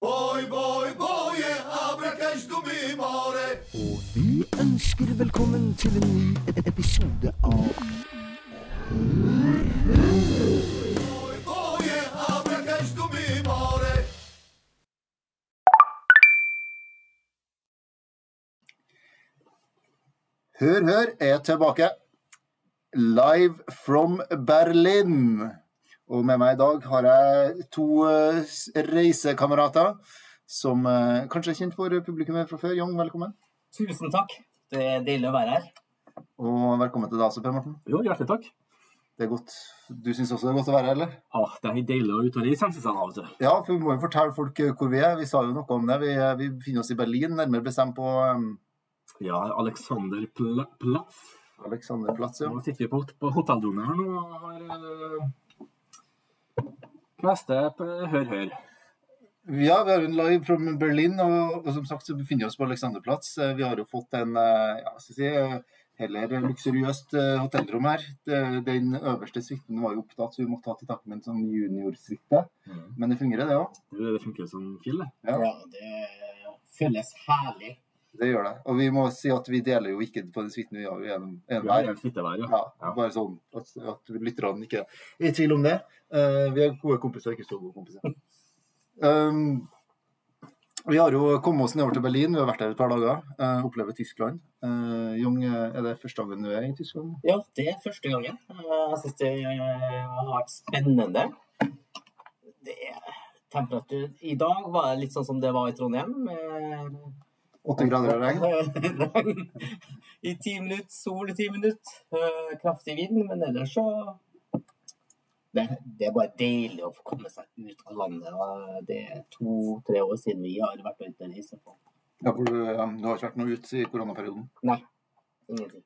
Boy, boy, boy. Og vi ønsker velkommen til en ny e- episode av Boy, boy, abracash dumi more. Hør, hør er tilbake. Live from Berlin. Og med meg i dag har jeg to eh, reisekamerater som eh, kanskje er kjent for publikummet fra før. Jong, velkommen. Tusen takk. Det er deilig å være her. Og velkommen til deg også, Per Morten. Jo, hjertelig takk. Det er godt. Du syns også det er godt å være her, eller? Ah, det er deilig å ut og reise, jeg av og til. Ja, for vi må jo fortelle folk eh, hvor vi er. Vi sa jo noe om det. Vi, vi befinner oss i Berlin, nærmere bestemt på um, Ja, Alexander Pla Platz. Alexanderplatz. Ja. Nå sitter vi på, på hotellrommet her nå og har Neste Hør, hør. Ja, vi har en live from Berlin, og, og som sagt så befinner vi oss på Alexanderplatz. Eh, Vi har jo fått en eh, ja, skal si, eh, heller luksuriøst hotellrom her. Den øverste suiten var jo opptatt, så vi måtte ha til takke med en sånn juniorsuite. Men det fungerer, det òg. Det, det funker som fill, det. Ja. Ja, det føles herlig. Det gjør det. Og vi må si at vi deler jo ikke på den suiten vi har gjennom en hver. Ja. Ja, bare sånn at, at lytterne ikke er i tvil om det. Uh, vi er gode kompiser, ikke så gode kompiser. Um, vi har jo kommet oss nedover til Berlin, vi har vært der et par dager. Uh, opplever Tyskland. Eh, uh, Jung, er det første gangen du er i Tyskland? Ja, det er første gangen. jeg syns det har vært spennende. Det er temperatur I dag var det litt sånn som det var i Trondheim. Uh, 80 grader av regn? I ti minutter sol i ti minutter. Eh, kraftig vind, men ellers så det, det, er bare deilig å få komme seg ut av landet. Det er to-tre år siden vi har vært ute og reist. Ja, for du, du, har ikke vært noe ute i koronaperioden? Nei. Ingenting.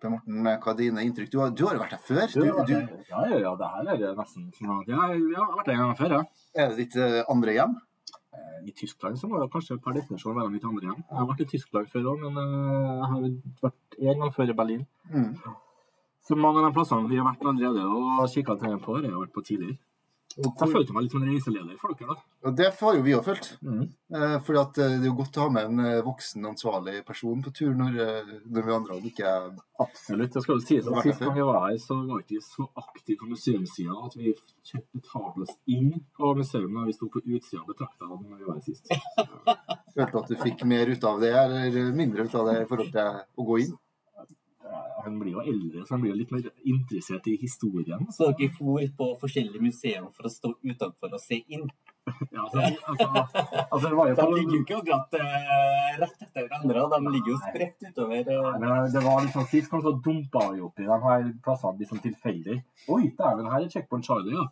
Per Morten, hva er dine inntrykk? Du har, jo vært her før? Du, du... Ja, ja, ja, det her er nesten sånn at jeg, jeg har vært her en gang før, ja. Er det ditt eh, andre hjem? I Tyskland så må det kanskje per definisjon være mitt andre igjen. Jeg har vært i Tyskland før òg, men eh, jeg har vært en gang før i Berlin. Mm. Så mange av de plassene vi har vært allerede og kikka på, har jeg vært på tidligere. Og, Så jeg følte meg litt som en reiseleder for dere, da. Ja, det har jo vi òg følt. Mm. Eh, at eh, det er jo godt å ha med en eh, voksen, ansvarlig person på tur når, når vi andre ikke Absolutt. Jeg skal jo si at Sist gang vi var her, så var ikke så aktive på museumssida at vi betalte oss inn på museum da vi sto på utsida og betrakta den når vi var her sist. Følte at du fikk mer ut av det, eller mindre ut av det i forhold til å gå inn? Han blir jo eldre, så han blir jo litt mer interessert i historien. Så dere for på forskjellige museer for å stå utenfor og se inn? Ja, altså, altså, altså, det var jo De ligger jo ikke akkurat eh, rett etter hverandre, de ligger jo spredt utover. eh. Men det var liksom Sist gang så dumpa vi oppi de her plassene liksom tilfeldig. Oi, dæven, her er Checkpoint Charlie, ja.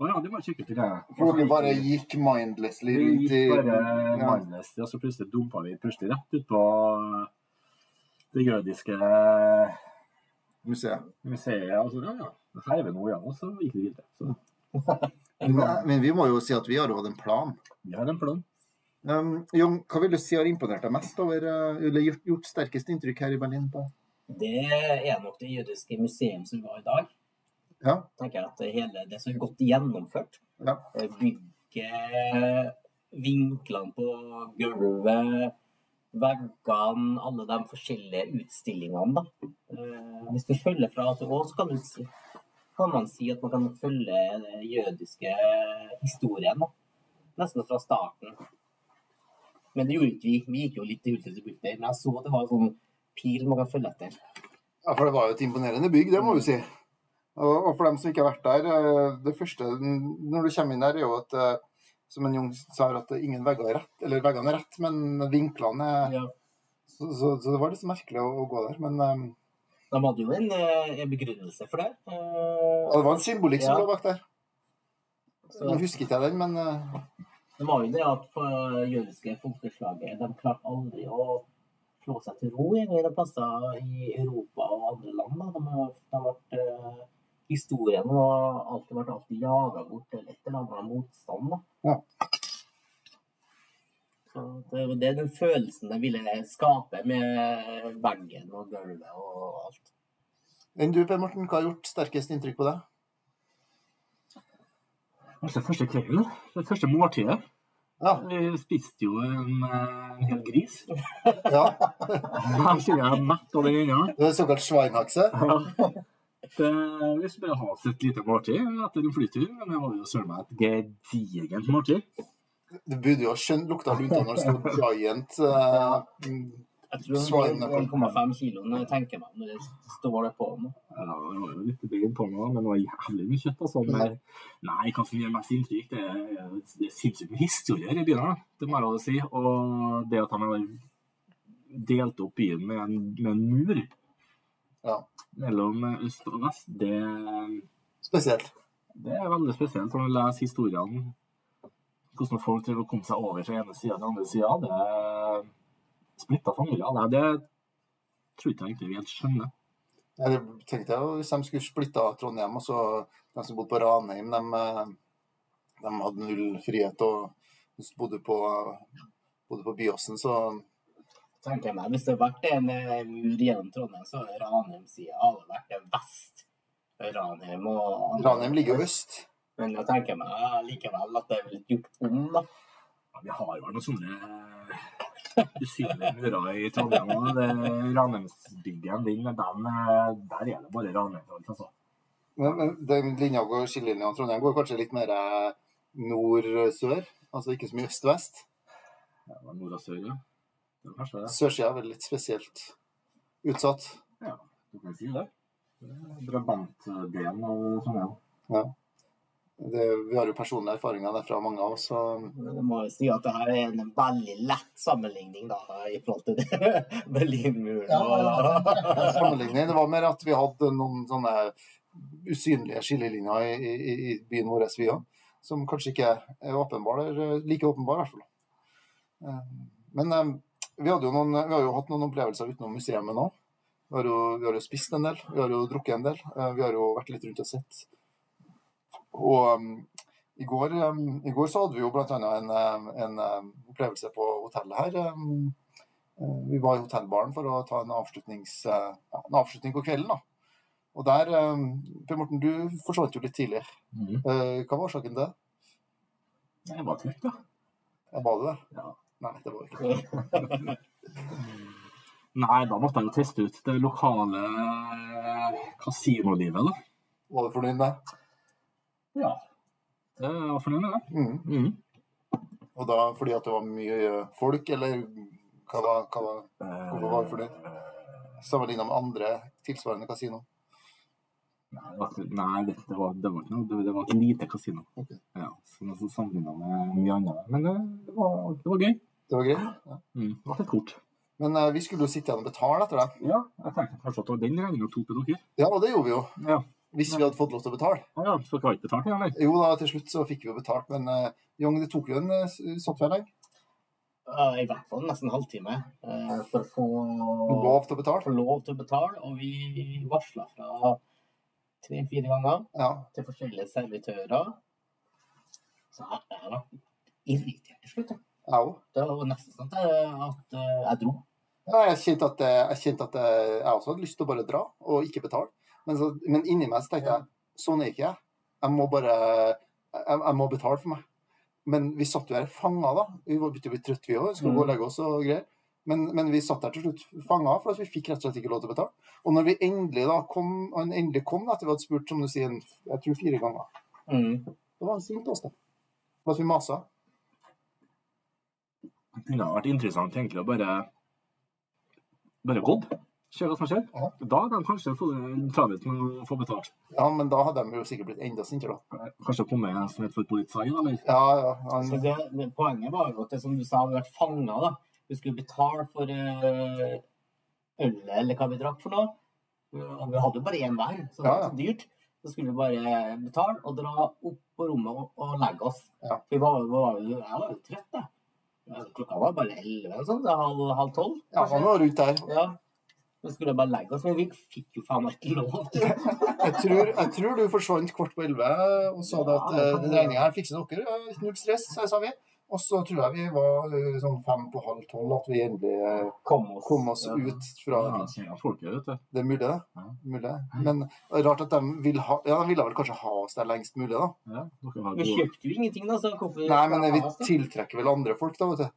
Å ja, det må jeg sjekke ut. det. For dere bare gikk mindlessly Vi rundt i gikk bare mindlessly, og så plutselig dumpa vi plutselig rett ut på det jødiske museet. museet. Og så, ja, ja, her er vi nå, ja. Og så gikk vi videre. Så Men, men vi må jo si at vi har hatt en plan. vi har en plan. Um, Jon, hva vil du si har imponert deg mest over, eh, eller gjort, gjort sterkest inntrykk her i Berlin? på? Det er nok det jødiske museum som vi var i dag. Ja, tenker jeg at det hele det er godt gjennomført. ja. Bygget, vinklene på gulvet, veggene, alle de forskjellige utstillingene. Da. Eh, Hvis du følger fra A til Å, så kan, si- kan man si at man kan følge den jødiske historien. Da. Nesten fra starten. Men det gjorde ikke vi. Vi gikk jo litt til hulter til bulter. Men jeg så at det var en sånn pil man kan følge etter. Ja, for det var jo et imponerende bygg, det må du si. Og for dem som ikke har vært der, eh, det første når du kommer inn der, er jo at eh, som en Jung sa, at ingen vegger er rett, eller veggene er rett, men vinklene er Ja. så, så, så det var litt merkelig å, å gå der. Men um, De hadde jo en, eh, en begrunnelse for det. Uh, det var en symbolikk som Ja. lå bak der. Så- Nå husker ikke jeg den, men uh, Det var jo det at på jødiske folkeslaget de klarte aldri å slå seg til ro i noen plasser i Europa og andre land. Da. De har, de eh, historien har alltid vært alltid jaga bort eller et eller annet motstand. Da. Ja. Så det, det er den følelsen jeg ville skape med veggen og gulvet og alt. enn du, Per Morten, hva har gjort sterkest inntrykk på deg? Kanskje første kvelden? Det første måltidet. Ja. Vi spiste jo en, en hel gris. ja. Her sier jeg mett over den ene. Det er såkalt sveinakse? Ja. Det, vi skulle bare ha oss et lite måltid etter en flytur, men det var jo søren meg et gedigent måltid. Du burde jo ha skjønt lukta lunta når det sto Giant. eh, Jeg tror det var 1,5 kilo når jeg tenker meg om det står det på nå. Ja, det var jo litt bein på meg, men det var jævlig mye kjøtt. Altså. Nei. Nei, hva som gjør mest inntrykk, det er, det er sinnssykt mye historier i byen. Det må jeg lov å si. Og det at han har delt opp byen med en, med en mur Ja. mellom øst og vest, det, Spesielt. det er veldig spesielt når du leser historiene. Hvordan folk til å komme seg over fra ene sida til andre sida. Det er splitta familier. Det, det tror ikke jeg egentlig vi helt skjønner. Jeg tenkte jo hvis de skulle splitta Trondheim, og så de som bodde på Ranheim, de, eh, de hadde null frihet og hvis du bodde på, bodde på Byåsen, så tenker jeg meg, Hvis det hadde vært en eh, mur gjennom Trondheim, så hadde Ranheim-sida hadde vært vest. Ranheim og Ranheim ligger jo øst. Men jeg tenker meg eh, likevel at det er litt gjort om, da. Ja, vi har jo noen sånne usynlige murer i Trondheim. òg. Ranheimsbyggen din, den, eh, der er det bare Ranheim. Altså. Men, men den linja går, skillelinja Trondheim går kanskje litt mer eh, nord-sør? Altså ikke så mye øst-vest? Ja, nord og sør, ja. Sørsida er vel litt spesielt utsatt. Ja, du kan si det. Drabantdelen av Trondheim. Ja. Det, vi har jo personlige erfaringer derfra, mange av oss. Så Jeg må jo si at det her er en veldig lett sammenligning da, i forhold til det. Berlinmuren. Ja, sammenligning. Det var mer at vi hadde noen sånne usynlige skillelinjer i, i, i byen vår, vi òg. Som kanskje ikke er åpenbare, eller like åpenbare, i hvert fall. Eh, Men eh, vi, noen, vi har jo hatt noen opplevelser utenom museet nå. Vi har, jo, vi har jo spist en del, vi har jo drukket en del. eh, Vi har jo vært litt rundt og sett. Og um, i, går, um, i går så hadde vi jo bl.a. En, en um, opplevelse på hotellet her. Vi var i hotellbaren for å ta en, eh, en avslutning på kvelden. da. Og der, Per Morten, du forsvant jo litt tidlig. Mm. Hva var årsaken til det? Jeg var trøtt, da. Jeg Var det? Ja. Nei, det var ikke det. Nei, da måtte jeg jo teste ut det lokale kasinolivet, da. Var du fornøyd med det? Ja. Det var fornøyd med det. Mm. Mm. Og da fordi at det var mye folk, eller hva var, hva var Hvorfor var du fornøyd? sammenligna med andre tilsvarende kasino? Nei, det var, nei, det, var, det var ikke noe. Det, det var et lite kasino. Okay. Ja, så Sammenligna med mye annet. Men det, det, var, det var gøy. Det var greit? Ja. Mm. Det var litt kort. Men uh, vi skulle jo sitte igjen og betale etter det. Ja, jeg tenkte kanskje at den regninga tok til dere. Ja, og det gjorde vi jo. Ja. Hvis vi hadde fått lov til å betale. Ja, ja, så dere har ikke betalt det, eller? Jo da, til slutt så fikk vi jo betalt, men uh, Young, det tok jo en uh, software Ja, I hvert fall nesten en halvtime eh, for å få lov til å betale. lov til å betale. Og vi varsla fra tre-fire ganger Ja. til forskjellige servitører. Så jeg, jeg var irritert til slutt. jeg. Jeg. Det var nesten sånn at jeg, at eh, jeg dro. Ja, jeg kjente at, eh, jeg, kjente at jeg, jeg også hadde lyst til å bare dra og ikke betale. Men, så, men inni meg så tenkte jeg sånn er ikke jeg. Jeg må bare jeg, jeg må betale for meg. Men vi satt jo her fanga, da. Vi var begynte å bli trøtte, vi òg. Skulle gå og legge oss og greier. Men, men vi satt der til slutt fanga, for at vi fikk rett og slett ikke lov til å betale. Og når vi endelig da kom, og han endelig kom da, etter vi hadde spurt som du sier, en- jeg tror fire ganger, Mm. da var han sint på oss. da. For at vi masa. Det kunne vært interessant egentlig å bare bare gått. Se hva som skjer. Ja. Da hadde de kanskje fått travelt med å få betalt. Ja, men da hadde de jo sikkert blitt enda sintere, da. Kanskje kommet en som het for politi, eller? Ja, ja. Han, Så det, det, poenget var jo at det som du sa, hadde vært fanga. da. Vi skulle betale for uh, ølet eller hva vi drakk for noe. Og vi hadde jo bare én hver, så det Ja, var ja. så dyrt. Så skulle vi bare betale og dra opp på rommet og, og legge oss. Ja. For vi var, vi var, jo- jeg var jo trøtt, jeg. Ja, Klokka var bare elleve, sånn, halv, halv tolv. ja, han var rundt der. Ja. Vi skulle bare legge oss, men vi fikk jo faen meg ikke lov Jeg tror, jeg tror du forsvant kvart på elleve og sa det at uh, den regninga her fikser dere. Null stress, sa vi. Og så tror jeg vi var eh, sånn fem på halv tolv at vi endelig eh, Kom oss, kom oss ja. ut fra Ja, folket, vet. Det er mulig, det. Ja. Mulig. Men det rart at de vil ha Ja, de ville vel kanskje ha oss der lengst mulig, da. Ja, Vi kjøpte jo ingenting, da, så hvorfor Nei, men vi tiltrekker vel andre folk, da, vet du.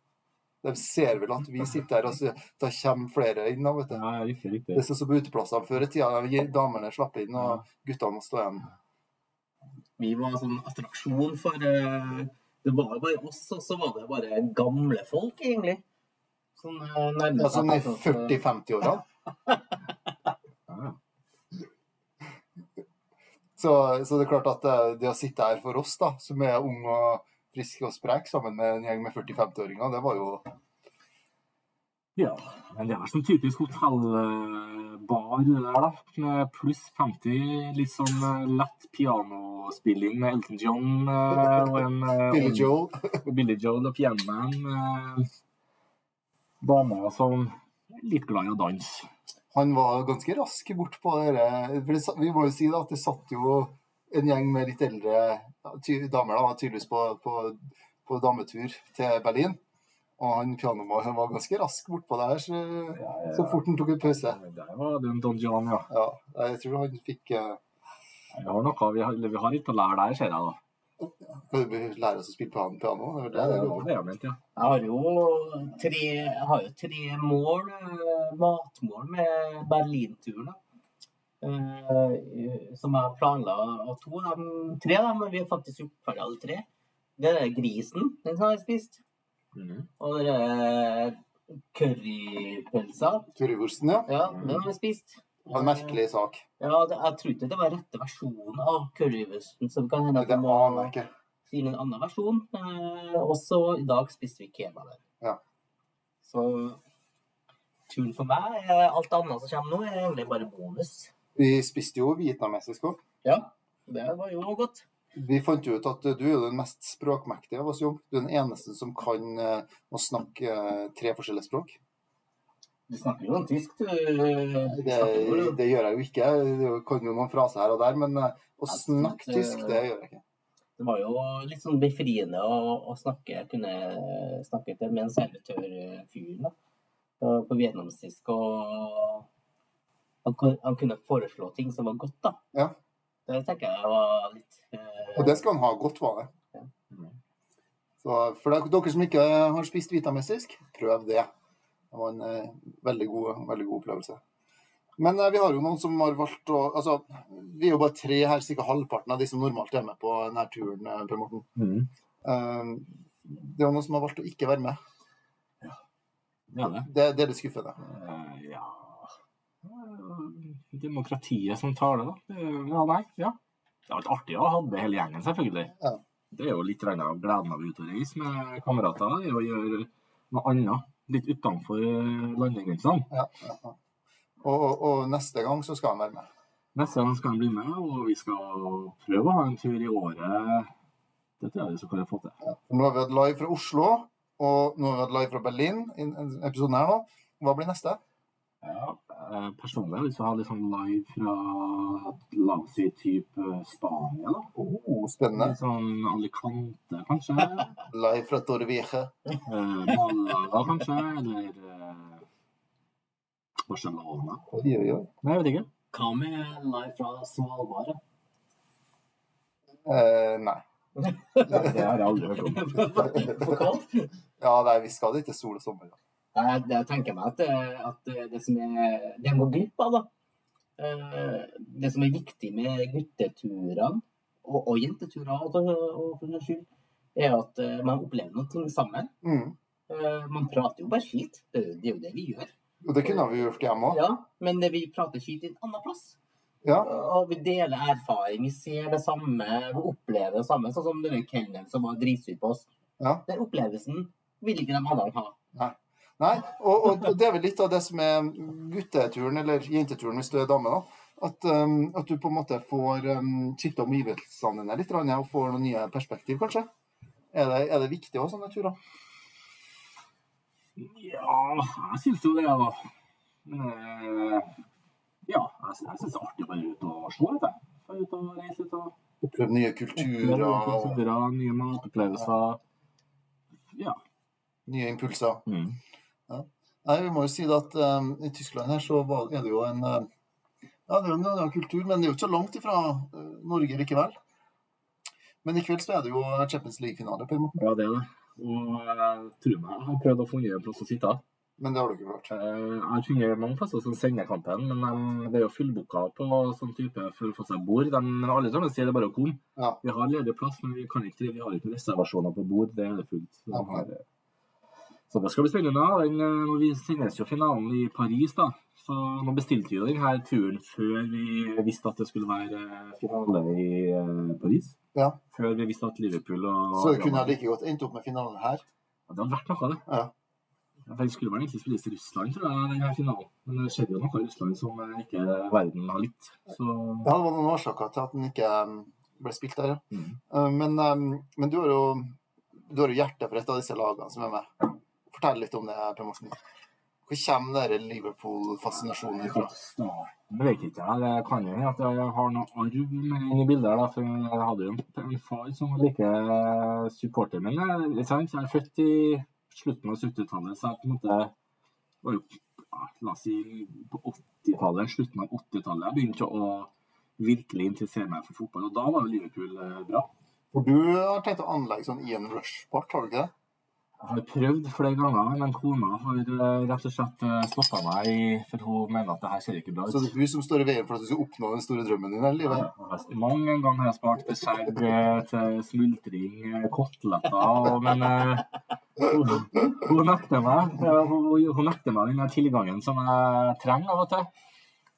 De ser vel at vi sitter her, og så da kommer flere inn, da, vet du. Ja, riktig, riktig. Det er sånn som på uteplassene før i tida. da Damene slapp inn, og guttene må stå igjen. Vi var en sånn attraksjon for eh, Det var bare oss, og så var det bare gamle folk, egentlig. Sånn uh, nærmest Ja, sånn i at- at- 40-50-åra. Så, så det er klart at det, det å sitte her for oss, da, som er unge og friske og sprek, sammen med en gjeng med 40-50-åringer, det var jo Ja, men det er sånn typisk hotellbar det der, da. Pluss 50, litt sånn lett lett pianospilling med Elton John eh, og en eh, Billy Joel. og Billy Joel og pianoman. Eh, damer som er litt glad i å danse. Han var ganske rask bort på det, vi må jo si da at det satt jo en gjeng med litt eldre damer da, tydeligvis på, på, på dametur til Berlin. Og han pianomannen var ganske rask bortpå der, så, så fort han tok en pause. Der var det en Don John, ja. Ja, jeg tror han fikk eh, Vi har, noe, vi har, vi har litt å lære der, ser jeg da. Kan du lære oss å spille piano? Det Det det? det det går var det jeg mente, ja. Jeg har jo tre, jeg har jo tre mål, eh, matmål med Berlinturen. Eh, som jeg planla av to. De, tre, da, men vi har faktisk gjort ferdig alle tre. Det er grisen, den har jeg spist. Mm. Og det er currypølsa. Currywursten, ja. Ja, den har vi spist. Det var en merkelig sak. Ja, det, jeg tror ikke det var rette versjonen av currywursten. Det kan hende at Det var aner jeg ikke. finne en annen versjon. Eh, også i dag spiste vi kebab. Ja. Så turen for meg, alt annet som kommer nå, er egentlig bare bonus. Vi spiste jo vietnamesisk òg. Ja, det var jo godt. Vi fant jo ut at du er den mest språkmektige av oss, jo. Du er den eneste som kan eh, å snakke eh, tre forskjellige språk. Du snakker jo en tysk, du. Det, det gjør jeg jo ikke. Det kan jo noen fraser her og der, men eh, å snakke tysk, det gjør jeg ikke. Det var jo litt sånn befriende å, å snakke, kunne snakke til med en servitørfyr da, på vietnamesisk. Og han, han kunne foreslå ting som var godt, da. Ja. Det tenker jeg var litt uh... Og det skal han ha godt, var det. Ja. Så for dere som ikke har spist vietnamesisk, prøv det. Det var en eh, veldig, god, veldig god opplevelse. Men eh, vi har jo noen som har valgt å Altså, vi er jo bare tre her, ca. halvparten av de som normalt er med på denne turen, eh, Per Morten. Mm. Det er jo noen som har valgt å ikke være med. Ja, det. Det, det er litt skuffende. Ja Demokratiet som taler, da. Ja, nei. Ja. Det har vært artig å ha med hele gjengen, selvfølgelig. Ja. Det er jo litt av gleden av å ut og reise med kamerater. Det er å gjøre noe annet. Litt utenfor landegrensene. Ja, ja, ja. Og, og, og neste gang så skal han være med. Neste gang skal han bli med, og vi skal prøve å ha en tur i året. Det tror jeg vi skal få til. Ja. nå har vi hatt live fra Oslo, og nå har vi hatt live fra Berlin. i episoden her nå. Hva blir neste? Ja, eh, personlig har du lyst til å ha litt sånn live fra la oss si type Spania, da. Oh, spennende. Litt sånn Alicante, kanskje. Live fra Torvige. Eh, Malaga, kanskje. Eller uh, Barcelona. Oi, oi, oi. Nei, jeg vet ikke. Hva med live fra Svalbard? Eh, nei. Det har jeg aldri hørt om. For kaldt? Ja, nei, vi skal dit til sol og sommer. da. Det jeg tenker meg at, eh, at det som er Det jeg må glipp av, da eh, Det som er viktig med gutteturene, og, og jenteturer og, og for den skyld, er at eh, man opplever noe sammen. Mm. Man prater jo bare skit. Det er jo det vi gjør. Og det kunne vi gjort hjemme òg. Ja, men vi prater skit i en annen plass. Ja. Og vi deler erfaring, vi ser det samme, vi opplever det samme. Sånn som denne kelneren som var dritsur på oss. Ja. Den opplevelsen vil ikke de andre ha. Nei, og, og det er vel litt av det som er gutteturen, eller jenteturen hvis du er dame, da. At, um, at du på en måte får um, skifta omgivelsene dine litt, og får noen nye perspektiv, kanskje. Er det, er det viktig òg, sånne turer? Ja, jeg syns jo det, da. Men eh, ja, jeg, jeg syns det er artig å være ute og se litt, jeg. Være ute og reise litt og Oppleve nye oppleve kulturer. og- kulturer, nye matopplevelser. Ja. Nye impulser. Mm. Nei, vi må jo si at um, i Tyskland her så er det jo en uh, Ja, det er jo en annen kultur, men det er jo ikke så langt ifra uh, Norge likevel. Men i kveld så er det jo Champions League-finale, på en måte. ja, det er det. Og jeg tror meg jeg har prøvd å finne en plass å sitte. Men det har du ikke hørt. Eh, Jeg har funnet mange plasser som sender kampen, men det er jo fullbooka på sånn type for å få seg bord. De, men alle sammen sier det bare å komme. Ja. Vi har ledig plass, men vi kan ikke, vi har ikke reservasjoner på bord. Det er det fullt. Så, det skal bli spennende. Den, eh, når vi sendes jo finalen i Paris, da. Så nå bestilte vi jo denne turen før vi visste at det skulle være eh, finale i eh, Paris. Ja. Før vi visste at Liverpool og Så det kunne jeg like godt endt opp med finalen her. Ja, Det hadde vært noe, det. Ja. Den skulle vel egentlig spilles i Russland, tror jeg, denne finalen. Men det skjedde jo noe i Russland som ikke verden har likt. Så Ja, det var noen årsaker til at den ikke ble spilt der, ja. mm. Men, men du har jo du har jo hjertet for et av disse lagene som er med. Fortell litt om det, Per Morten. Hvor kommer den Liverpool-fascinasjonen fra? Det vet ikke jeg. Det kan jo hende at jeg har noe arv med inn i bildet. da, for Jeg hadde jo en, far som var like supporter. min. jeg, sant, jeg er født i slutten av 70-tallet, så jeg på en måte var jo La oss si på 80-tallet, slutten av 80-tallet, jeg begynte å virkelig interessere meg for fotball. Og da var jo Liverpool eh, bra. For du har tenkt å anlegge sånn Ian Rush-part, har du ikke det? Har prøvd flere ganger, men kona har eh, rett og slett stoppa meg, for hun mener at det her ser ikke bra ut. Så det er hun som står i veien for at du skal oppnå den store drømmen din i livet? Ja, Mange ganger har jeg spart til eh, til smultring, eh, koteletter, men eh, hun, hun nekter meg hun, hun nekter meg den tilgangen som jeg trenger av og til.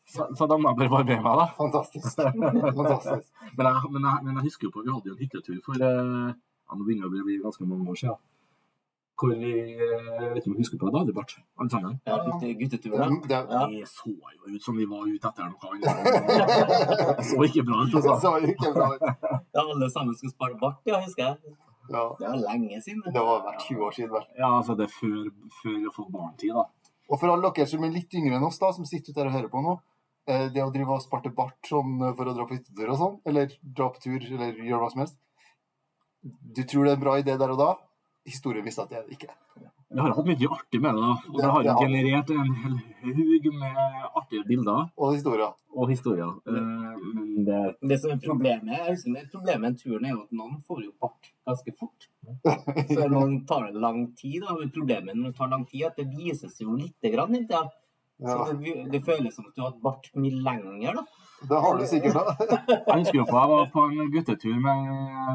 Så, så da må jeg bare barbere meg, da. Fantastisk. Fantastisk. Men jeg, men, jeg, men jeg husker jo på vi hadde jo en hyttetur for eh, ja, nå begynner det å bli ganske mange år siden. Hvor vi Jeg vet ikke om du husker på det, da hadde vi bart, alle sammen. Ja, gutte, guttetur, da. Det, det, Ja. Vi så jo ut som vi var ute etter noe annet. Det så ikke bra ut. det Altså. så ikke bra ut. Ja, alle sammen skulle spare bart, ja, husker jeg. Ja. Det var lenge siden. Det var hvert 20 år siden. vel. Ja, altså det er før, før vi får barntid, da. Og for alle dere som er litt yngre enn oss, da, som sitter ute der og hører på nå, eh, det å drive og sparte bart sånn eh, for å dra på hyttetur og sånn, eller dra på tur, eller gjøre hva som helst Du tror det er en bra idé der og da? Historien viser at det er det ikke. Vi har hatt mye artig med det, da. Og det har jo generert en hel hug med artige bilder Og historier. og historier. Eh, Men det Det som er problemet jeg husker det problemet med turen er jo at noen får jo bart ganske fort. Så noen tar det lang tid. da. Men Problemet når det tar lang tid, er at det vises jo lite grann. Ikke? Så det, det føles som at du har hatt bart mye lenger. da. det har du sikkert, da. Jeg husker jo på jeg var på en guttetur med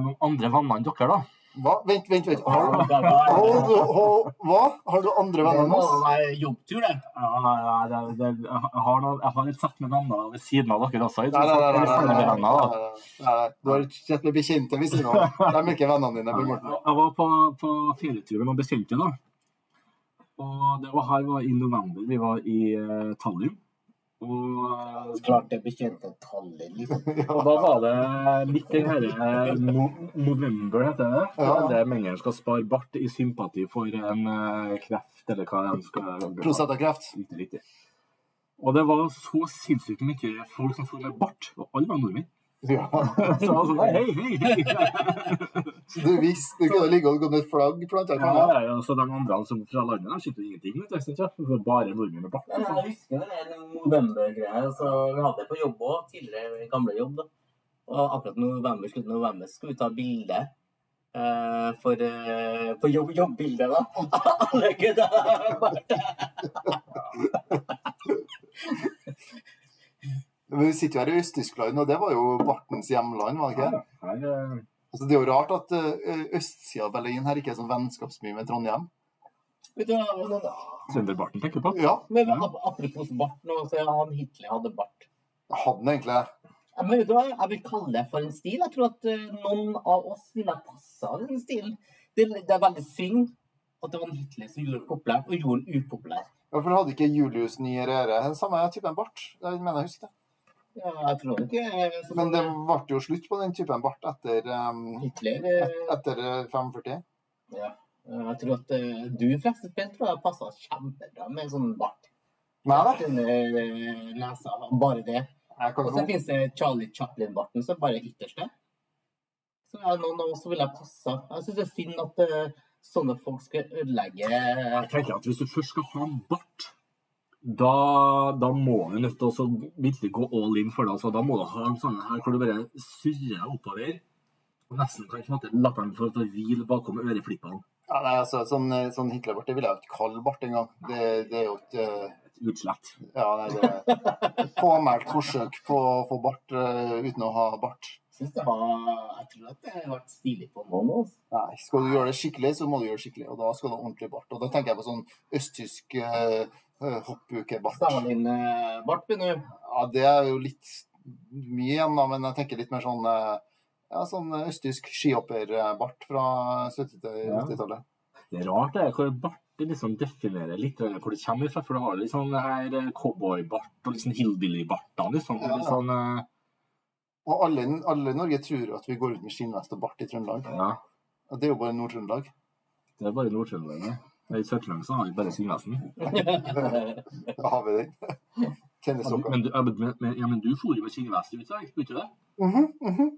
noen andre venner enn dere, da. Hva? Vent, vent, vent. Hold, hold, har, hva? Har du andre venner enn oss? Nei, jobbtur, det. Jeg, har jeg har et sett med venner ved siden av dere også. Nei, nei, nei. nei, nei, flere venner, da. nei, nei, nei. Du har sett med bekjente ved siden av. De er ikke vennene dine. Jeg var på, på ferietur og bestilte, da. Og det var her var i november. Vi var i uh, Tallinn. Og Klart det bekjente tallet, liksom. Og da var det litt den herre no November, heter det. Ja. Der mennene skal spare bart i sympati for en eh, kreft, eller hva de skal Prostatakreft. Riktig, riktig. Og det var så sinnssykt mye folk som sto med bart, og alle var nordmenn. Ja. Så han sånn, hei, hei, hei. Så du visste du kunne ligge og gå med flagg planta Ja, ja, ja, så de andre som fra landet, de skjønte ingenting. vet du, ikke bare nordmenn med bart. Jeg husker den november-greia. Så vi hadde det på jobb òg, tidligere gamle jobb. da. Og akkurat november, slutten av november skulle vi ta bilde. Uh, for, uh, for jobb, jobbbildet, da. Alle gutta har vært Men vi sitter jo her i Øst-Tyskland, og det var jo bartens hjemland, var det ikke? Her, eh, Altså, det er jo rart at uh, østsida av Berlin her ikke er sånn vennskapsmye med Trondheim. Vet du hva, du tenker på. Ja, Men ap- apropos bart nå, så han Hitler hadde bart. hadde han egentlig Ja, Men vet du hva, jeg vil kalle det for en stil. Jeg tror at eh, noen av oss ville passa den stilen. Det, det er veldig synd at det var en Hitler som gjorde det populært, og gjorde den upopulær. Hvorfor hadde ikke Julius Nyerere den samme typen bart? Jeg mener jeg husker det. Ja, jeg tror ikke eh, Men det sånn, ble jo slutt på den typen bart etter, um, Hitler et, eh, etter eh, 45. ja. Eh, Jeg tror at uh, du forresten, Per, tror jeg passa kjempebra med en sånn bart. Nei da. Under eh, nesa, bare det. Og så finnes det Charlie Chaplin-barten, som bare er ytterste. Så er det noen av oss som ville passa. Jeg syns det er synd at uh, sånne folk skal ødelegge Jeg tenker at hvis du først skal ha en bart, da, da må du nødt til å virkelig gå all in for det. Altså, da må du ha en sånn her hvor du bare surrer oppover. Og nesten kan på latteren for å hvile bakom øreflippene. Ja, nei, altså, sånn, sånn Hitlerbart det vil jeg jo ikke kalle bart engang. Det, det er jo ikke eh, Utslett. Ja, nei, det er et påmeldt forsøk på å få bart uh, uten å ha bart. Synes det var, Jeg tror at det har vært stilig på noen. Altså. Nei, skal du gjøre det skikkelig, så må du gjøre det skikkelig. Og da skal du ha ordentlig bart. Og da tenker jeg på sånn østtysk uh, hoppukebart. Stalin-bart begynner Ja, det er jo litt mye igjen, da, men jeg tenker litt mer sånn eh, ja, sånn østtysk skihopperbart fra 70-tallet. Ja. 80-tallet. Det er rart det er hvor Bart liksom definerer litt hvor det kommer fra. For du har litt sånn her eh, cowboybart og litt sånn hillbilly-barter. Liksom. Ja, ja. sånn, uh... Og alle, alle i Norge tror at vi går ut med skinnvest og bart i Trøndelag. ja, det er jo bare Nord-Trøndelag. det er bare Nord-Trøndelag. det. I Sør-Trøndelag så har vi bare Sylvesten. Da har vi den. Men, Tennissokker. men, men, men, ja, men du for jo med skinnvest ut i dag, gjorde du det? Mhm, mhm.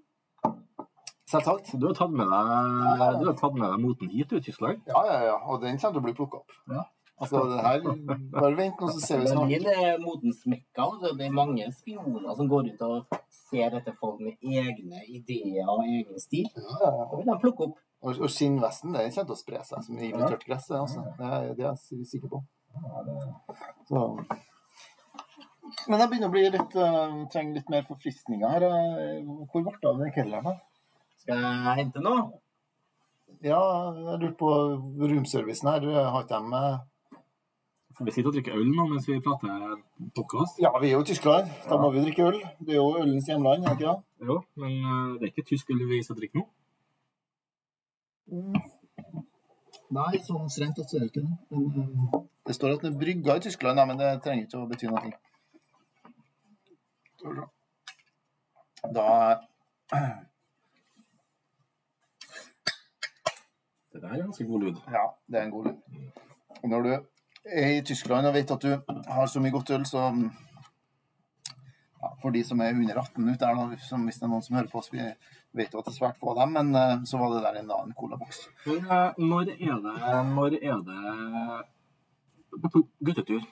Selvsagt. Du har tatt med deg, du har tatt med deg moten hit til Tyskland? Ja, ja, ja. Og den kommer til å bli plukka opp. Ja. Så det her Bare vent nå, så ser vi snart. Berlin er modens mekka. altså. Det er mange spioner som går ut og ser etter folk med egne ideer og egen stil. Ja, ja, ja. Da vil de plukke opp. Og, og skinnvesten den kommer til å spre seg som ivrig tørt gress. det, Altså. Det, er, det er jeg sikker på. Så. Men jeg begynner å bli litt uh, trenger litt mer forfriskninger her. eh. Hvor ble det av den kelleren? her? Skal jeg hente noe? Ja, jeg lurte på roomservicen her. Har ikke de eh, For vi sitter og drikker øl nå mens vi prater podkast. Ja, vi er jo i Tyskland. Da må vi drikke øl. Det er jo ølens hjemland, er det ikke det? Jo, men eh, det er ikke tysk øl vi skal drikke nå. Nei, sånn strengt tatt så er det ikke det. Men, eh, det står at den er brygga i Tyskland, men det trenger ikke å bety noe. Da Det der er ganske god lyd. Ja, det er en god lyd. Og når du er i Tyskland og vet at du har så mye godt øl, så ja, For de som er under 18 ute der, hvis det er noen som hører på oss, vi vet jo at det er svært få av dem, men eh, så var det der en annen colaboks. Men eh, når er det Når er det På guttetur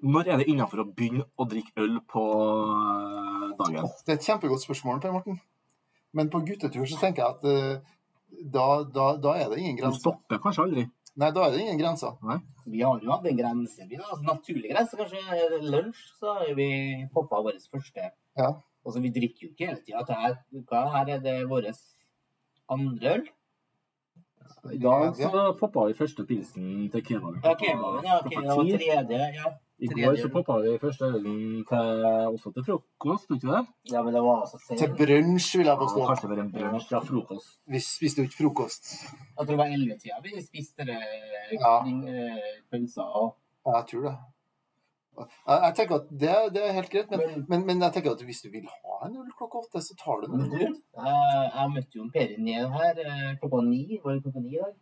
Når er det innafor å begynne å drikke øl på dagen? dagen? Det er et kjempegodt spørsmål, Per Morten. Men på guttetur så tenker jeg at eh, da, da, da er det ingen grenser. Du stopper kanskje aldri. Nei, da er det ingen grenser. Vi har jo hatt en grense. Vi har altså, naturlig grense. Kanskje lunsj, så har vi poppa vår første. Ja. Altså, vi drikker jo ikke hele tida. Her, hva- her er det vår andre øl. I dag så poppa vi første pilsen til kebaben. Ja, kebaben. Ja, Okay, det var tredje. Ja. I går så poppa vi første ølen til, også til frokost, ikke det? ja, men det var altså Til sent. brunsj, vil jeg Ja, påstå. kanskje det var en brunsj ja, frokost. Vi spiste jo ikke frokost. Jeg tror det var ellevetida vi spiste det, Ja. eh, pølser og Ja, jeg tror det. Jeg, jeg tenker at det, det er helt greit, men, Men- men, men jeg tenker at hvis du vil ha en øl klokka åtte, så tar du den. Men du, jeg, jeg møtte jo en Per ned her eh, klokka ni. Var det klokka ni i dag?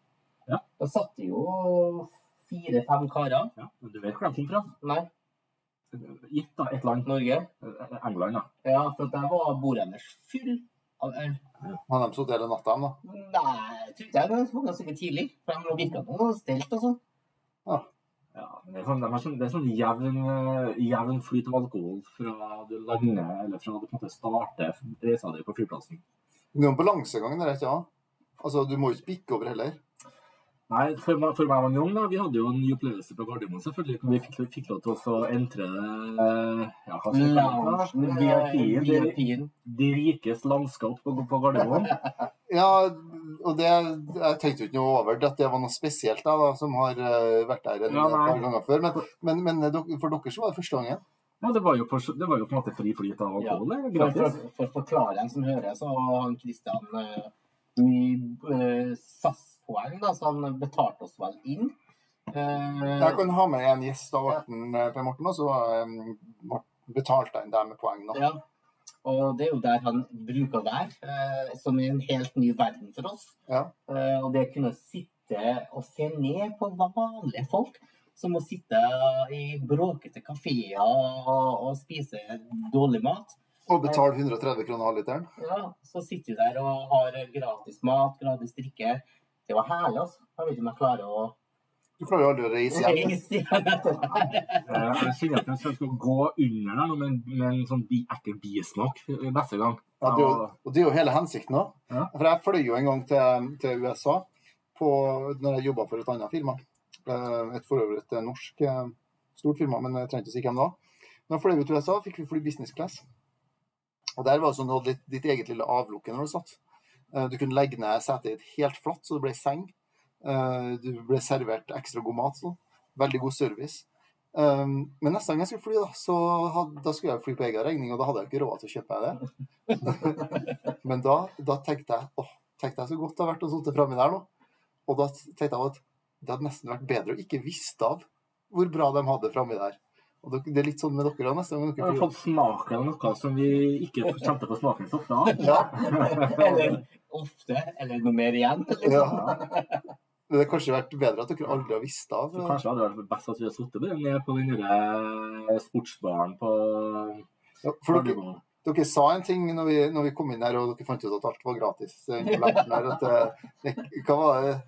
Ja. Da satt det jo fire-fem karer. Ja, men du vet hvor de kom fra? Nei, Gitt da, et land. Norge. Eh, England, da. Ja, for der var bordet deres full av øl. Har de sittet hele natta, da? Nei, jeg tror ikke det. De var ganske tidlig. For de virka noe stelt og sånn. Ja, men det er sånn, det er sånn, det er sånn jevn, eh, jevn flyt av alkohol fra du lander, eller fra du på en måte starter reisa di på flyplassen. Det er en balansegang der, ikke sant? Altså, du må jo ikke bikke over heller. Nei, for meg, for meg var ung, da, vi hadde jo en ny opplevelse på Gardermoen, selvfølgelig. Vi fikk, fikk lov til å entre eh, ja? VIP-en, de rikes landskap på, på Gardermoen. Ja, og det Jeg tenkte jo ikke noe over at det var noe spesielt, da, da som har eh, vært der en Ja, par ganger før. Men, men, men eh, for dere så var det første gangen. Ja, det var jo på, det var jo på en måte fri flyt av alkohol. Ja. For, for, for å forklare en som hører, så har han Kristian mye eh, SAS-poeng, da, så han betalte oss vel inn. Eh, Jeg kan ha med en gjest av Morten, eh, Per Morten, og så um, betalte han der med poeng Da. Ja. Og det er jo der han bruker å være, eh, som er en helt ny verden for oss. Ja. Eh, og det å kunne sitte og se ned på vanlige folk som må sitte i bråkete kafeer og, og spise dårlig mat. Og betale 130 kroner halvliteren. Ja, så sitter du der og har gratis mat, gratis drikke. Det var herlig, altså. Jeg vet ikke om jeg klarer å Du klarer jo aldri å reise hjem. Jeg kjenner at jeg skal gå under der med, med en sånn bi, ekkel bismak neste gang. Ja, det jo, og det er jo hele hensikten òg. Ja. For jeg fløy jo en gang til, til USA på, når jeg jobba for et annet firma. Eh, Et for øvrig et norsk eh, stort firma, men jeg trengte ikke å si hvem det var. Da fløy vi til USA, fikk vi fly business class. Og der var det sånn, du hadde ditt, ditt eget lille avlukke når du satt. Eh, Du kunne legge ned setet ditt helt flatt, så det ble seng. Eh, Du ble servert ekstra god mat. Sånn. Veldig god service. Um, men neste gang jeg skulle fly, da, så hadde, da skulle jeg fly på egen regning, og da hadde jeg ikke råd til å kjøpe meg det. men da, da tenkte jeg åh, tenkte jeg så godt det har vært å sitte framme der nå. Og da tenkte jeg at det hadde nesten vært bedre å ikke visste av hvor bra de hadde framme der. Og det det er litt sånn med dere òg, nesten. Vi har fått smaken av noe som vi ikke kjente på smaken så ofte av. Ja, Eller ofte. Eller noe mer igjen. Liksom. ja. Det hadde kanskje vært bedre at dere aldri har visst av. Så kanskje hadde det vært best at vi hadde sittet ned på den der sportsbaren på Ja, for dere, dere sa en ting når vi, når vi kom inn her og dere fant ut at alt var gratis. eh, her, at det, det, hva var det?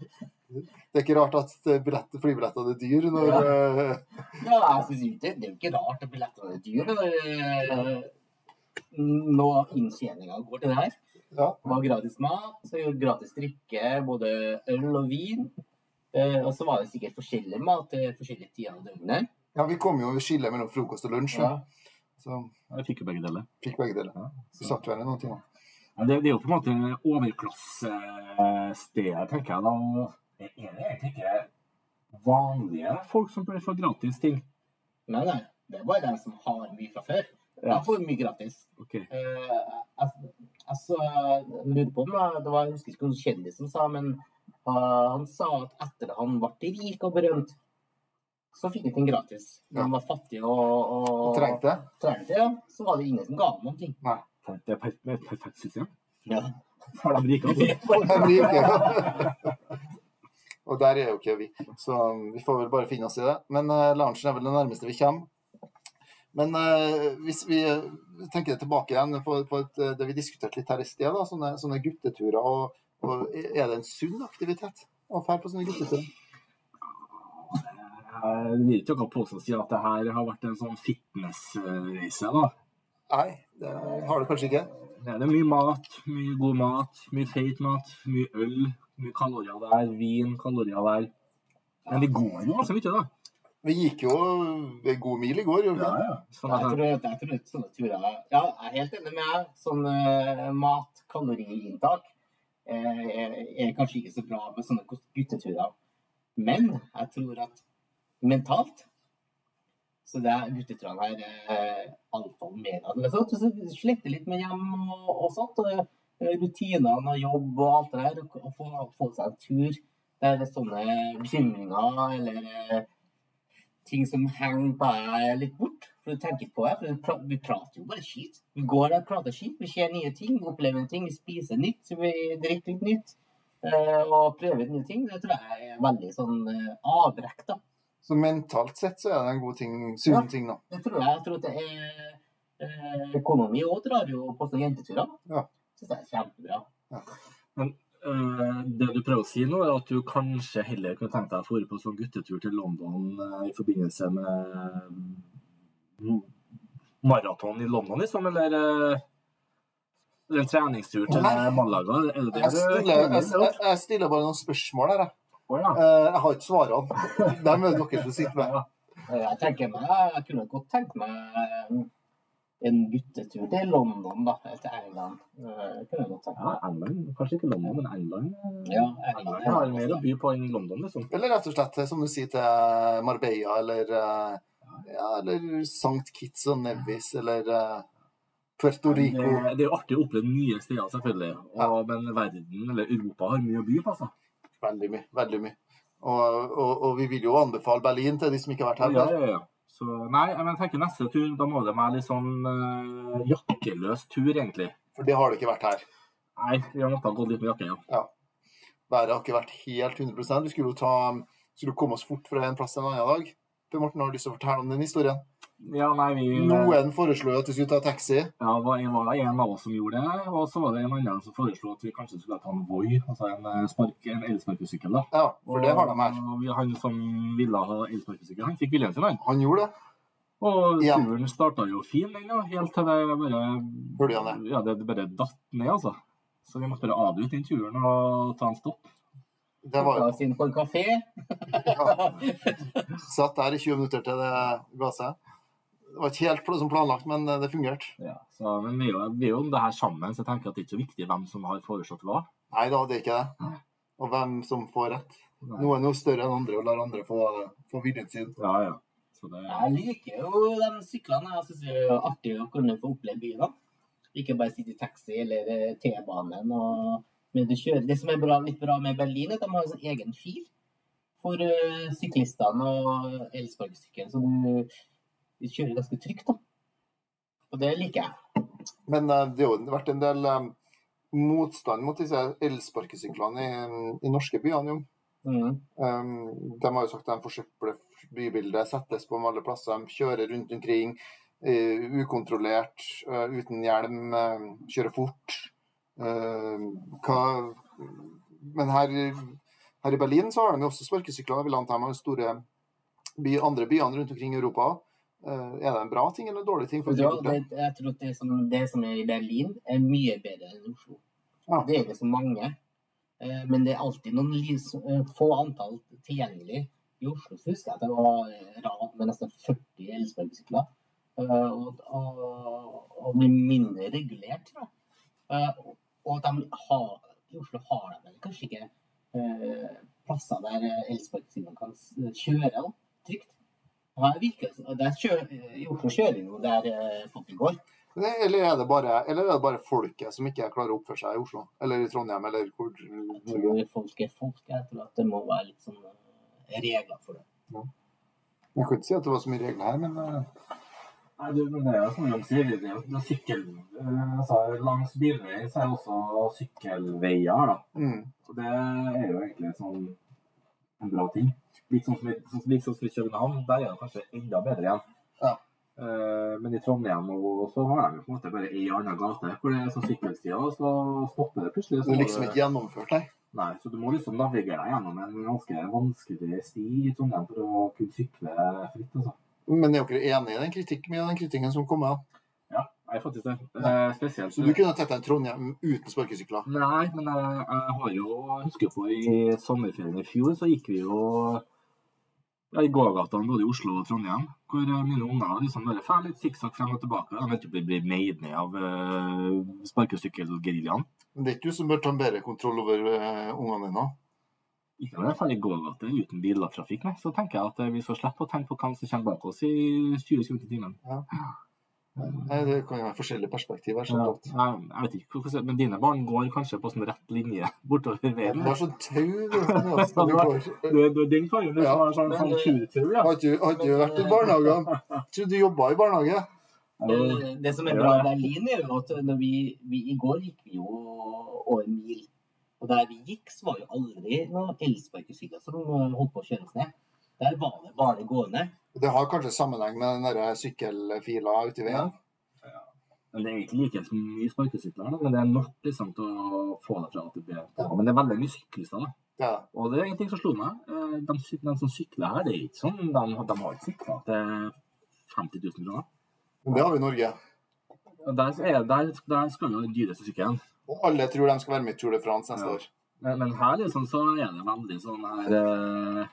Det er ikke rart at billett, flybillettene er dyr når Ja, Ja, jeg synes ikke, det er jo ikke rart at billettene er dyre når når nå inntjeninga går til det her. Ja. Det var gratis mat, så gjorde gratis drikke, både øl og vin. Eh, og så var det sikkert forskjellig mat til forskjellige tider av døgnet. ja, vi kom jo i skille mellom frokost og lunsj. Ja. Så Jeg fikk jo begge deler. fikk begge deler. Ja, Så så. satt vi her i noen timer. Ja, det, det er jo på en måte overklassestedet, tenker jeg da. Og Er det egentlig ikke vanlige folk som bør få gratis ting? Nei, nei. Det er bare dem som har mye fra før. Ja. De får mye gratis. Okay. Eh, jeg, altså, jeg lurer på om det var, jeg husker ikke hvilken kjendis som sa, men uh, han sa at etter at han ble rik og berømt, så fikk han ting gratis. Da han var fattig og, og, Og trengte det. trengte, ja, så var det ingen som ga ham noen ting. Det er et perfekt system. Ja. For de rike, altså. For de ikke. Og der er jo ikke vi, så vi får vel bare finne oss i det. Men uh, loungen er vel det nærmeste vi kommer. Men uh, hvis vi eh, tenker tilbake igjen på, på et, eh, det vi diskuterte litt her i sted, da, sånne, sånne gutteturer. Og, og er det en sunn aktivitet å dra på sånne gutteturer? Jeg vil ikke noe påstå si at det her har vært en sånn fitnessreise. da. Nei, det har det kanskje ikke. Det er mye mat, mye god mat, mye feit mat, mye øl, mye kalorier der, vin, kalorier der. Men det går jo ganske mye, da. Vi gikk jo en god mil i går, gjorde vi ikke? ja. Sånn Jeg tror, jeg tror sånne turer Ja, jeg er helt enig med deg. Sånn uh, mat, kaloriinntak eh, er, er kanskje ikke så bra med sånne gutteturer. Men jeg tror at mentalt så det er gutteturene her er alfa og av det. Du sletter litt med hjem og, og sånt. Og, eh, rutinene og jobb og alt det der. Og, få, få seg en tur der det er sånne bekymringer eller eh, ting som henger på deg litt bort. For du tenker ikke på det. For vi pra- vi prater jo bare skit. Vi går der og prater skit. Vi ser nye ting, vi opplever ting, vi spiser nytt, vi drikker litt nytt. eh, Og prøver nye ting. Det tror jeg er veldig sånn eh, avbrekk, da. Så mentalt sett så er det en god ting, sunn Ja. ting, da. Det tror jeg. Jeg tror at det er eh, Økonomi òg drar jo på sånne jenteturer. Ja. Syns jeg er kjempebra. øh, det du prøver å si nå, er at du kanskje heller kunne tenkt deg å dra på sånn guttetur til London øh, i forbindelse med øh, maraton i London, liksom, eller øh, en treningstur til. Malaga. Er det det Jeg stiller, jeg, jeg, jeg stiller bare noen spørsmål her, jeg. Ja. Eh, Jeg har ikke svarene. Dem er det dere som sitter med. Eh, Jeg tenker meg, jeg kunne godt tenkt meg eh, en guttetur til London, da. Eller til England. Eh, ja. England. Kanskje ikke London, men England. øh, Ja, England har mer å by på enn London, liksom. Eller rett og slett, som du sier, til Marbella eller, eh, ja, eller St. Kitts og Nevis eller eh, Puerto Det, Rico. det er jo artig å oppleve nye steder, selvfølgelig. Og, Ja. Men verden, eller Europa, har mye å by på. altså. Veldig mye. Veldig mye. Og, og, og vi vil jo anbefale Berlin til de som ikke har vært her Ja, ja, ja. Så, nei, men jeg tenker neste tur, da må det være litt sånn uh, jakkeløs tur, egentlig. For det har det ikke vært her. Nei, vi har måttet gå litt med jakke, ja. Været har ikke vært helt 100% Vi skulle jo ta, skulle komme oss fort fra en plass til en annen dag. Per Morten, har du lyst til å fortelle om den historien? Ja, nei, vi Noen foreslo at vi skulle ta taxi. Ja, det var en, var det en av oss som gjorde det, og så var det en annen som foreslo at vi kanskje skulle ta en Voi, altså en, eh, spark, en elsparkesykkel. da. Ja, for det har de her. Og vi- han som ville ha elsparkesykkel, han fikk viljen sin, han. Han gjorde det. Og Ja. turen starta jo fin, den da, helt til det bare det? Ja, det bare datt ned, altså. Så vi måtte bare avbryte den turen og ta en stopp. Det var jo oss inn på en kafé. Satt der i 20 minutter til det ga seg. Det var ikke helt som planlagt, men eh, det fungerte. Ja, så, men vi er, jo, vi er jo om det her sammen, så jeg tenker at det er ikke så viktig hvem som har foreslått hva. Nei da, det er ikke det. Og hvem som får rett. Noen er jo større enn andre og lar andre få, få viljen sin. Ja, ja. Så det, Jeg liker jo de syklene. Jeg syns det er artig å kunne få oppleve byen. Ikke bare sitte i taxi eller eh, T-banen. og men du kjører. Det som er bra, litt bra med Berlin, er at de har en sånn egen fil for eh, syklistene og elsparkesykkelen. Så du, du kjører ganske trygt, da. Og det liker jeg. Men eh, det har jo vært en del eh, motstand mot disse elsparkesyklene i, i norske jo. Mm. Um, de har jo sagt at de forsøpler bybildet, settes på alle plasser, de kjører rundt omkring uh, ukontrollert, uh, uten hjelm, uh, kjører fort. Eh, hva, men her, her i Berlin så har de jo også sparkesykler. Jeg vil anta de har store by, andre byene rundt omkring i Europa. Eh, er det en bra ting eller en dårlig ting? Ja, det, jeg tror det som, det som er i Berlin, er mye bedre enn Oslo. Ja. Det er ikke så mange. Eh, Men det er alltid noen eh, få antall tilgjengelig. I Oslo så husker jeg at det var rad med nesten 40 elsparkesykler. Og, og, og blir mindre regulert, tror jeg. Og de har, i Oslo har de vel kanskje ikke plasser der elsparkesyklene kan kjøre trygt. Ja, det virker, som- der kjører, I Oslo kjører jo der eh, går. Eller er, det bare, eller er det bare folket som ikke klarer å oppføre seg i Oslo? Eller i Trondheim, eller hvor folk er folk. Jeg tror at det må være litt sånn eh, regler for det. Jeg kan ikke si at det var så mye regler her, men eh, Nei, du, men det er jo som de sier, det er er sykkel... Altså, langs bilvei så er det også sykkelveier, da. mm, Og det er jo egentlig sånn en bra ting. Litt sånn som sånn, litt sånn som i København, der er det kanskje enda bedre igjen. Ja. Uh, men i Trondheim og så har de på en måte bare ei anna gate hvor det er sånn sykkelstier, og så stopper det plutselig. det Så er liksom ikke gjennomført, nei. Nei, så du må liksom navigere deg gjennom en ganske vanskelig sti i Trondheim for å kunne sykle fritt. altså. Men er dere enig i den kritikken, mye den kritikken som kommer? Ja, jeg er faktisk det. Eh, spesielt. Så du kunne tatt deg en Trondheim uten sparkesykler? Nei, men jeg, jeg har jo husker på i sommerferien i fjor, så gikk vi jo i gågatene både i Oslo og Trondheim, hvor eh, mine unger liksom bare fer litt sikksakk frem og tilbake. De vet ikke blir meid ned av uh, sparkesykkelgeriljaen. Men det er ikke du som bør ta bedre kontroll over uh, ungene dine? Ikke når jeg drar i gågate uten biltrafikk. Så tenker jeg at eh, vi skal slippe å tenke på hvem som kommer bak oss i 20 km i timen. Nei, Det kan jo være forskjellige perspektiver. Ja, jeg, jeg vet ikke hvordan Men dine barn går kanskje på sånn rett linje bortover veien? Du har sånn tau, den karen du Ja. som har sånn, sånn tjuvtau. ja. Har ikke du vært i barnehagen? Tror du jobba i barnehage? Eh, Det som er bra i Berlin, er jo at når vi, vi I går gikk vi jo over mil. Og der vi gikk, så var jo aldri noen elsparkesykler som holdt på å kjøres ned. Der var det bare gående. Det har kanskje sammenheng med den sykkelfila ute i veien? Men Det er ikke like mye sparkesykler, men det er nok liksom, å få det fra A til B. Men det er veldig mye syklister. da. Ja. Og det er en ting som slo meg. eh, De, de som sykler her, det er ikke sånn, de, de har ikke sykla til 50 000 kroner. Men det har vi i Norge. Der, er, der, der skal jo den dyreste sykkelen. Og alle tror de skal være med i Tour de France neste Ja. år. Men, men her liksom, så er det veldig sånn her eh,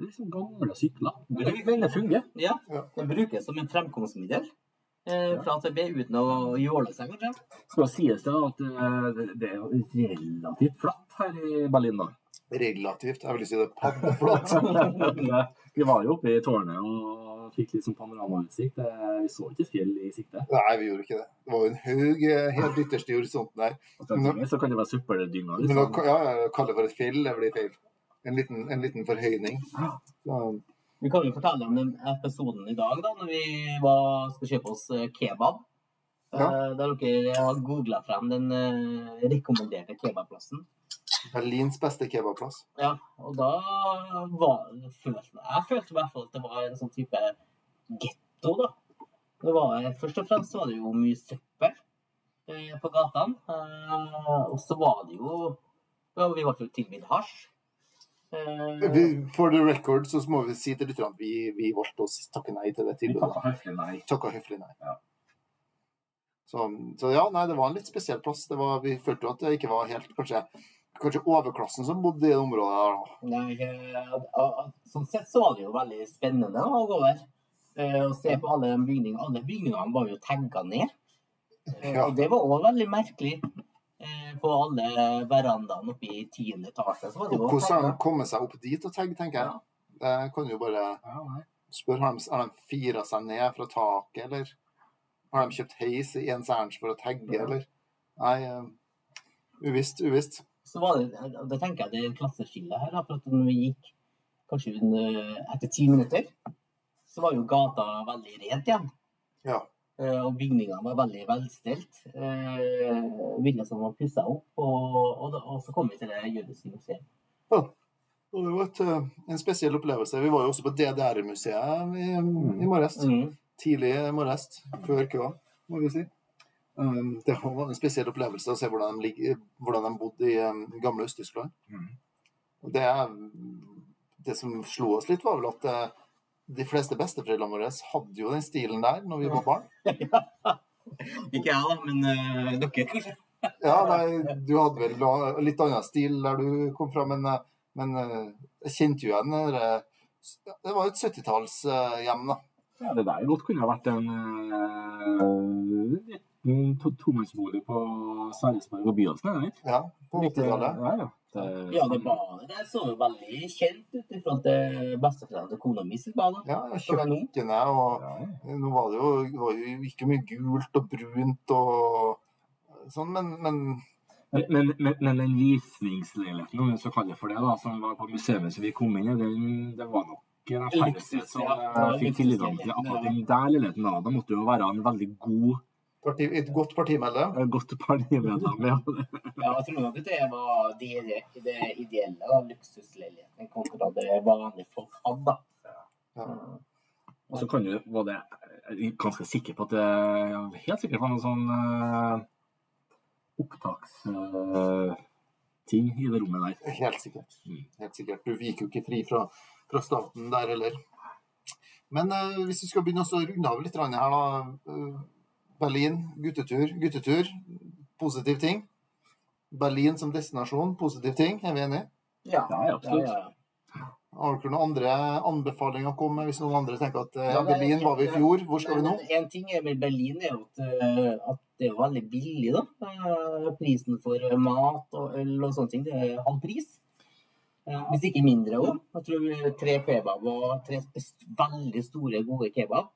liksom Gamle sykler. Det fungerer. Ja, Ja. Den brukes som en fremkomstmiddel eh, fra AtB uten å jåle seg, kanskje. Skal sies det at eh, det- det er relativt flatt her i Berlin, da. Relativt. Jeg vil si det er paddeflatt. vi var jo oppe i tårnet og fikk litt sånn panoramautsikt. Eh, Vi så ikke fjell i sikte. Nei, vi gjorde ikke det. Det var jo en haug eh, helt ytterst i horisonten der. Og samtidig så kan det være. Men å Liksom. ja, ja, kalle det for et fjell, det blir feil. En liten, en liten forhøyning. Så, Vi kan jo fortelle om den episoden i dag, da, når vi var, skal kjøpe oss eh, kebab. Ja. Eh, Der dere har googla frem den eh, rekommenderte kebabplassen. Berlins beste kebabplass. Ja, og da var følte jeg følte i hvert fall at det var en sånn type getto, da. Det var, først og fremst var det jo mye søppel på gatene. Og så var det jo ja, Vi ble jo tilbudt hasj. Eh, Vi- For the record så må vi si til lytterne at vi, vi valgte å takke nei til det Vi tilbudet. takka høflig nei. Takka høflig nei. Ja. Så, så ja, nei, det var en litt spesiell plass. Det var, vi følte jo at det ikke var helt Kanskje, kanskje overklassen som bodde i det området der. Nei, eh, sånn sett så var det jo veldig spennende å gå over. Å og se på alle de bygningene. Alle bygningene var jo tagga ned. Eh, Ja. Og det var òg veldig merkelig. Eh, på alle verandaene oppe i tiende etasje. Hvordan har de kommet seg opp dit og tagge, tenker jeg. Det kan jo bare spørre. Har de, har de fira seg ned fra taket, eller? Har de kjøpt heis i ens ernst for å tagge, eller? Nei, eh, uvisst, uvisst. Så var det, da tenker jeg det er klasseskille her. For at når vi gikk kanskje etter ti minutter, så var jo gata veldig rent igjen. Ja. Eh, Og bygningene var veldig velstelt. Eh, Virka som var pussa opp. Og, og, og så kom vi til det jødiske museet. Og det var et, eh, en spesiell opplevelse. Vi var jo også på DDR-museet i, i morges. Mm. Tidlig i morges, før køa, må vi si. Um, Det var en spesiell opplevelse å se hvordan de, ligger, hvordan de bodde i um, gamle Øst-Tyskland. Mm. Det, det som slo oss litt, var vel at de fleste besteforeldrene våre hadde jo den stilen der når vi var barn. Ikke jeg, da, men uh, dere kanskje. Ja, nei, Du hadde vel litt annen stil der du kom fra, men, eh, men eh, jeg kjente jo igjen det Det var et 70-tallshjem, da. Ja, det der godt kunne ha vært en uh, liten to tomannsbolig på Sverresborg og Byåsen, er det ikke? Ja, på 80-tallet. Ja, ja. Det, Ja, det badet der så jo veldig kjent ut i forhold til besteforeldrene til kona mi sitt bad. da. Ja, kjøkkenet og Ja. Nå var det jo, det var jo ikke mye gult og brunt og sånn, men, men Men, men, men, den visningsleiligheten, om vi skal kalle det for det, da, som var på museet som vi kom inn i, den, det var nok en færreste som ja. eh, fikk tilgang til akkurat den der leiligheten. da. Det måtte jo være en veldig god, parti, et godt partimedlem. Et godt partimedlem. Ja. Ja, jeg tror nok det var det, det ideelle da, luksusleiligheten kontra det vanlige folk hadde. da. Ja. Og så kan du, var det, ganske sikker på at det helt sikkert var noen sånn uh, opptaksting i det rommet der. Helt sikkert. Mm. Helt sikkert. Du gikk jo ikke fri fra, fra staten der heller. Men uh, hvis vi skal begynne å runde av litt her, da. Eh, Berlin, guttetur. Guttetur, positiv ting. Berlin som destinasjon, positiv ting. Er vi enige? Ja, Ja, ja, absolutt. ja, ja. Har dere noen andre anbefalinger å komme med hvis noen andre tenker at eh, Berlin var vi i fjor, hvor skal vi nå? En ting er med Berlin er jo at, eh, at det er veldig billig, da. Eh, Prisen for mat og øl og sånne ting, det er halv pris. Eh, Hvis ikke mindre òg. Jeg tror tre kebab og tre veldig store, gode kebab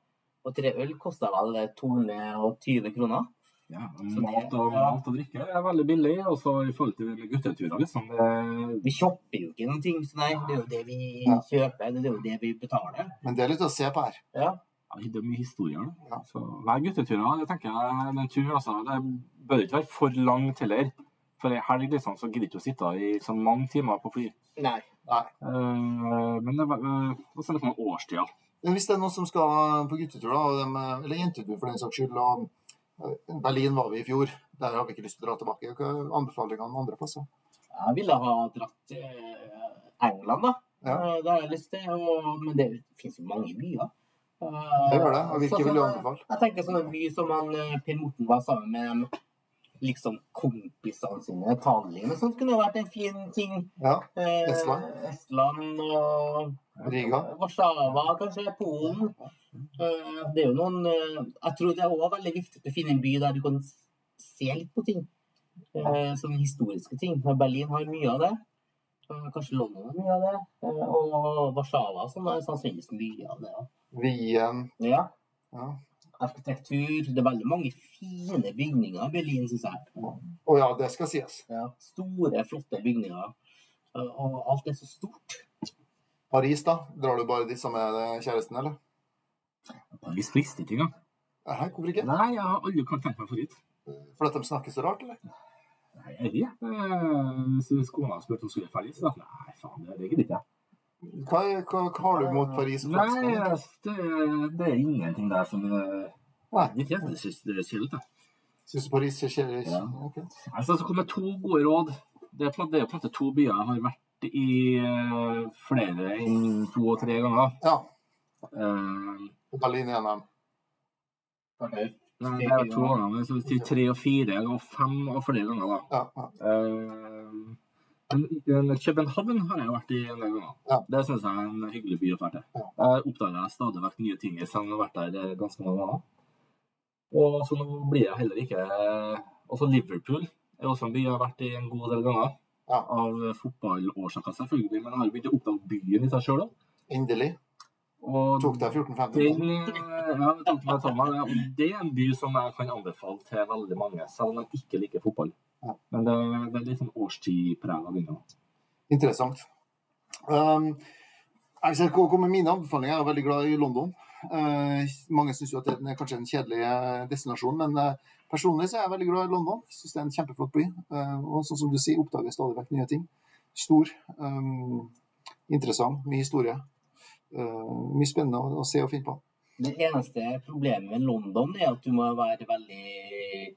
og tre øl koster vel 220 kroner. Ja, mat, og, ja. mat og drikke er veldig billig. også i forhold til gutteturer, liksom. Det, Vi shopper jo ikke noen ting, så nei, det er jo det vi Ja. kjøper, det er jo det vi betaler. Men det er litt å se på her. Ja. ja, det er mye historier. da. Ja. Så hver guttetur, det tenker jeg er en tur. altså. Det bør ikke være for langt heller. For ei helg liksom, så gidder ikke å sitte i sånn mange timer på fly. Nei. Nei. Uh, men det var uh, også litt sånn årstida. Men hvis det er noen som skal på guttetur, da, eller jentetur for den saks skyld og eh, Berlin var vi i fjor. Der har vi ikke lyst til å dra tilbake. Hva er anbefalingene andre plasser? Jeg ville ha dratt til England, da. Ja. Eh, Det har jeg lyst til. Og, men det finnes jo mange byer. Eh, Det gjør det. Og hvilke vil du anbefale? Jeg tenker sånn en by som han, eh, Per Morten var sammen med liksom kompisene sine. Tallinn og sånt kunne vært en fin ting. Ja. Eh, Estland. Estland og Riga. Warszawa, kanskje. Polen. Eh, Det er jo noen eh, Jeg tror det er også veldig viktig å finne en by der du kan se litt på ting. Eh, Sånne historiske ting. Berlin har mye av det. Kanskje London har mye av det. Og Warszawa som er sannsynligvis mye av det. ja. Wien. Ja. Ja. Arkitektur. Det er veldig mange fine bygninger i Berlin, syns jeg. Å ja, det skal sies. Ja. Store, flotte bygninger. Og alt er så stort. Paris, da? Drar du bare dit sammen med kjæresten, eller? Paris frister ikke engang. Hæ, hvorfor ikke? Nei, jeg har aldri kan tenke meg å dra dit. Fordi de snakker så rart, eller? Nei, jeg vet. Eh, Hvis kona spurte om skulle ferdig, så nei, faen, det, det gidder ikke jeg. Hva, er- hva, hva har du mot Paris? og Nei, franskmennene? altså, det, det er ingenting der som eh, Nei. Jeg synes det er kjedelig ut, jeg. Syns du Paris ser kjedelig ut? Ja. Okay. Altså, så kommer to gode råd. Det er, jo det er på en måte to byer jeg har vært i eh, flere enn to og tre ganger. Ja. Og Berlin er en av dem. nei, det er to ganger, men så vil si tre og fire og fem og flere ganger, da. Ja, ja. Uh, København har jeg vært i en del ganger. Ja. Det syns jeg er en hyggelig by å dra til. Der oppdager jeg stadig vekk nye ting, selv om jeg har vært der ganske mange ganger. Og så nå blir jeg heller ikke Altså Liverpool er også en by jeg har vært i en god del ganger. Ja. Av fotballårsaker, selvfølgelig, men jeg har begynt å oppdage byen i seg sjøl òg. Inderlig. Og Tok deg 14-15 år. eh, ja, det tok meg. Og det er en by som jeg kan anbefale til veldig mange, selv om de ikke liker fotball. Ja. Men det, det er litt sånn årstidprega bingo. Interessant. Um, jeg skal komme med mine anbefalinger. Jeg er veldig glad i London. Eh, mange syns jo at det er kanskje en kjedelig eh, destinasjon, men eh, personlig så er jeg veldig glad i London. Jeg syns det er en kjempeflott by. Og sånn som du sier, oppdager stadig vekk nye ting. Stor. um, interessant. Mye historie. Uh, mye spennende å se og finne på. Det eneste problemet med London er at du må være veldig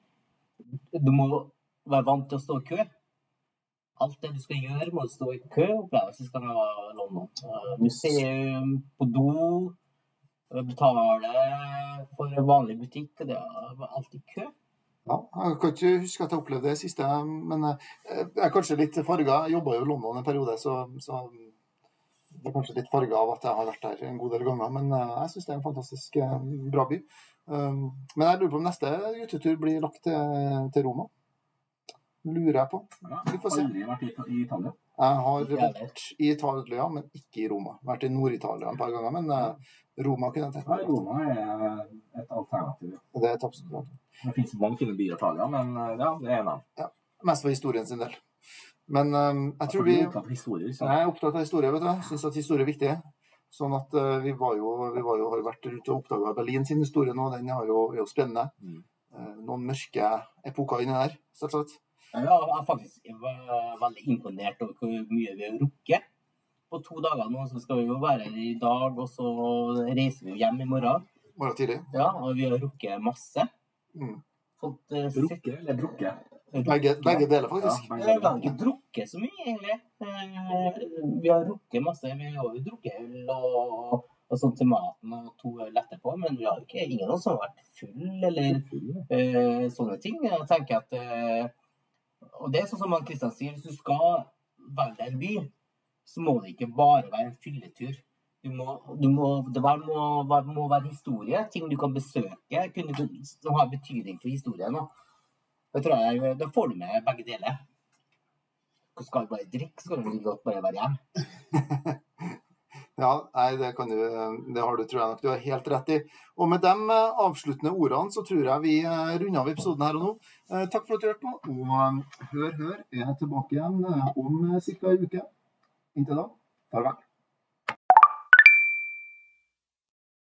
Du må være vant til å stå i kø. Alt det du skal gjøre, må du stå i kø. Opplevelsen skal være London. Uh, Museum, på do, eh, betale for en vanlig butikk. og Det er alltid kø. Ja, jeg kan ikke huske at jeg opplevde det siste, men eh, jeg er kanskje litt farga. Jeg jobba jo i London en periode, så, så det er kanskje litt farga av at jeg har vært der en god del ganger. Men eh, jeg syns det er en fantastisk eh, bra by. Um, Men jeg lurer på om neste utetur blir lagt til, til Roma. Lurer jeg på. Vi får se. Aldri vært i Italia. Jeg har vært i Italia, men ikke i Roma. Vært i Nord-Italia et par ganger, men eh, Roma kunne jeg tenkt meg. Roma er et alternativ. Det er et absolutt alternativ. Det finnes mange fine byer i Italia, men eh, ja, det er en av ja, Mest for historien sin del. Men um, jeg tror vi sant? Jeg er opptatt av historie, vet du. Syns at historie er viktig. Sånn at uh, vi var jo, vi var jo, har vært ute og oppdaga Berlin sin historie nå. Den er jo, er jo spennende. Mm. Uh, noen mørke epoker inni der, selvsagt. Ja, Jeg er faktisk veldig imponert over hvor mye vi har rukket. På to dager nå så skal vi jo være her i dag, og så reiser vi jo hjem i morgen. Morgen tidlig. Ja, og vi har rukket masse. Mm. Fått uh, rukket eller drukket? Begge, begge deler, faktisk. Ja, Vi har ikke drukket så mye, egentlig. Eh, Vi har rukket masse. Vi har jo drukket øl og, og sånn til maten og to øl etterpå, men vi har ikke ingen av oss som har vært full eller uh, sånne ting. Jeg tenker at eh, Og det er sånn som han Kristian sier, hvis du skal velge en by, så må det ikke bare være en fylletur. Du må, du må, det må, må være historie, ting du kan besøke, kunne, som har betydning for historien. Det tror jeg, da får du med begge deler. Du skal bare drikke, skal du bare være hjemme. Ja, nei, det, du, det har du, tror jeg nok du har helt rett i. Og med de eh, avsluttende ordene så tror jeg vi eh, runder av episoden her og nå. Eh, Takk for at du hørte på. Og hør, hør, er tilbake igjen om ca. en uke. Inntil da, farvel.